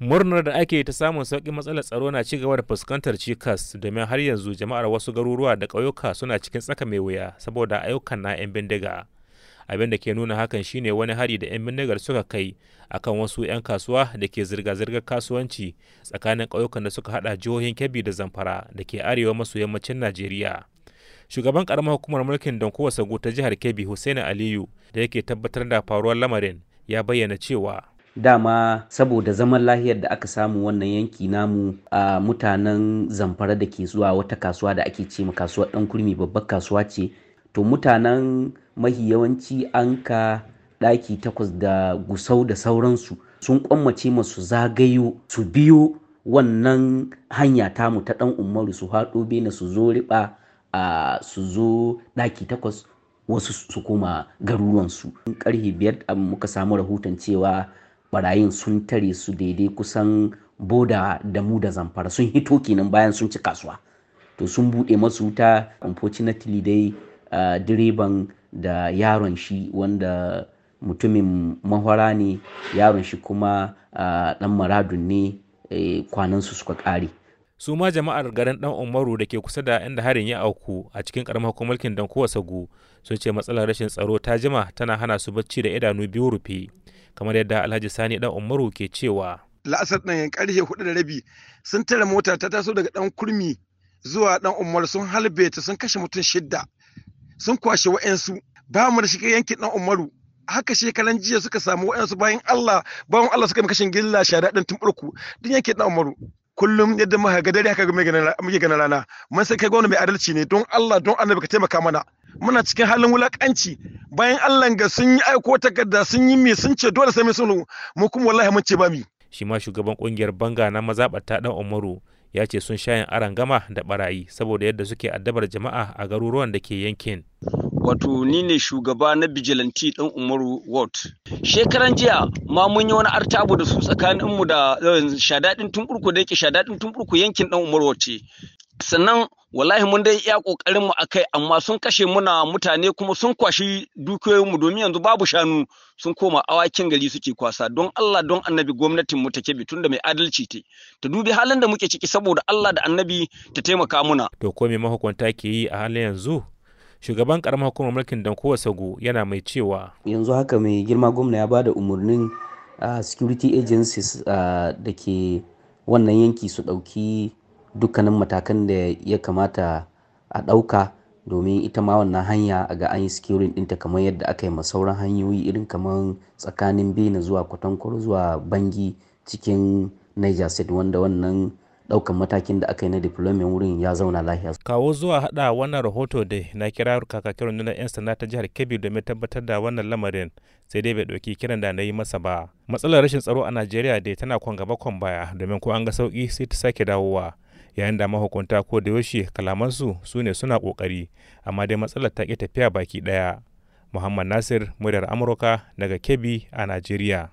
murnar da ake ta samun sauƙin matsalar tsaro na ci gaba da fuskantar cikas domin har yanzu jama'ar wasu garuruwa da ƙauyuka suna cikin tsaka mai wuya saboda ayyukan na 'yan bindiga. Abin da ke nuna hakan shine wani hari da 'yan bindigar suka kai akan wasu 'yan kasuwa da ke zirga-zirgar kasuwanci tsakanin ƙauyukan da suka hada jihohin kebbi da zamfara da ke arewa maso yammacin najeriya. Shugaban karamar hukumar mulkin donkowa sagu ta jihar kebbi hussaini aliyu da yake tabbatar da faruwar lamarin ya bayyana cewa dama saboda zaman lahiyar da aka samu wannan yanki namu a mutanen zamfara da ke zuwa wata kasuwa da ake ce kasuwar dan kurmi babbar kasuwa ce. To mutanen mahi yawanci an ka ɗaki takwas da gusau da sauransu sun kwammace masu zagayo su biyo wannan hanya tamu ta ɗan umaru su haɗo bena su zo riɓa a su zo ɗaki takwas wasu su koma garuruwansu. Karfe biyar muka samu rahoton cewa barayin sun tare su daidai kusan boda da mu da zamfara. Sun hito kenan bayan sun ci kasuwa. To sun buɗe masu wuta. Unfortunately dai uh, direban da yaron shi wanda mutumin mahwara ne yaron shi kuma uh, dan maradun ne eh, kwanansu suka ƙare. Su ma jama'ar garin dan umaru da ke kusa da inda harin ya auku a cikin karamar mulkin dan kowa sagu sun ce matsalar rashin tsaro ta jima tana hana su bacci da idanu biyu rufe. Kamar yadda alhaji sani dan umaru ke cewa. La'asar ɗin ƙarfe huɗu da rabi sun tare mota ta taso daga dan kurmi zuwa dan umar sun halbe ta sun kashe mutum shidda sun kwashe wa'yansu. Ba mu da shiga yankin dan umaru. Haka shekaran jiya suka samu wa'yansu bayan allah bayan allah suka yi kashin gilla shada ɗin tumɓurku. Duk yankin dan umaru. Kullum yadda muka ga dare haka muke ganin rana. Mun san kai gwamnati mai adalci ne. Don Allah don annabi ka taimaka mana. Muna cikin halin wulakanci. Bayan Allah ga sun yi aiko takarda sun yi me sun ce dole sai mun sunu mu kuma wallahi mun ce ba mi. Shi ma shugaban ƙungiyar banga na mazaɓata dan Umaru ya ce sun shayin aran gama da barayi saboda yadda suke addabar jama'a a garuruwan da ke yankin. Wato ni ne shugaba na bijilanti ɗan umaru ward. Shekaran jiya ma mun yi wani artabu da su tsakaninmu da shadaɗin tumɓurku da yake shadaɗin tumɓurku yankin ɗan umaru ce. Sannan wallahi mun dai iya ƙoƙarin mu akai amma sun kashe muna mutane kuma sun kwashi dukiyoyin mu domin yanzu babu shanu sun koma awakin gari suke kwasa. Don Allah don annabi gwamnatin mu take bitun da mai adalci te ta dubi halin da muke ciki saboda Allah da annabi ta taimaka muna. To ko me mahukunta ke yi a halin yanzu? Shugaban karamar hukumar mulkin dankowa sagu yana mai cewa yanzu haka mai girma gwamna ya ba da umarnin uh, security agencies uh, da ke wannan yanki su ɗauki dukkanin matakan da ya kamata a ɗauka domin ita ma wannan hanya a ga an yi securing ɗinta kamar yadda aka yi ma sauran hanyoyi irin kamar tsakanin bena zuwa kwatankwaro zuwa bangi cikin niger state wanda wannan ɗaukan matakin da aka yi na deployment wurin ya zauna lafiya. Kawo zuwa hada wannan rahoto da na kira kakakin rundunar 'yan sanda ta jihar Kebbi domin tabbatar da wannan lamarin sai dai bai ɗauki kiran da na yi masa ba. Matsalar rashin tsaro a Najeriya dai tana kwan gaba kwan baya domin ko an ga sauƙi sai ta sake dawowa. Yayin da mahukunta ko da yaushe kalamansu su ne suna ƙoƙari amma dai matsalar ta tafiya baki ɗaya. Muhammad Nasir, muryar Amurka daga Kebbi a Najeriya.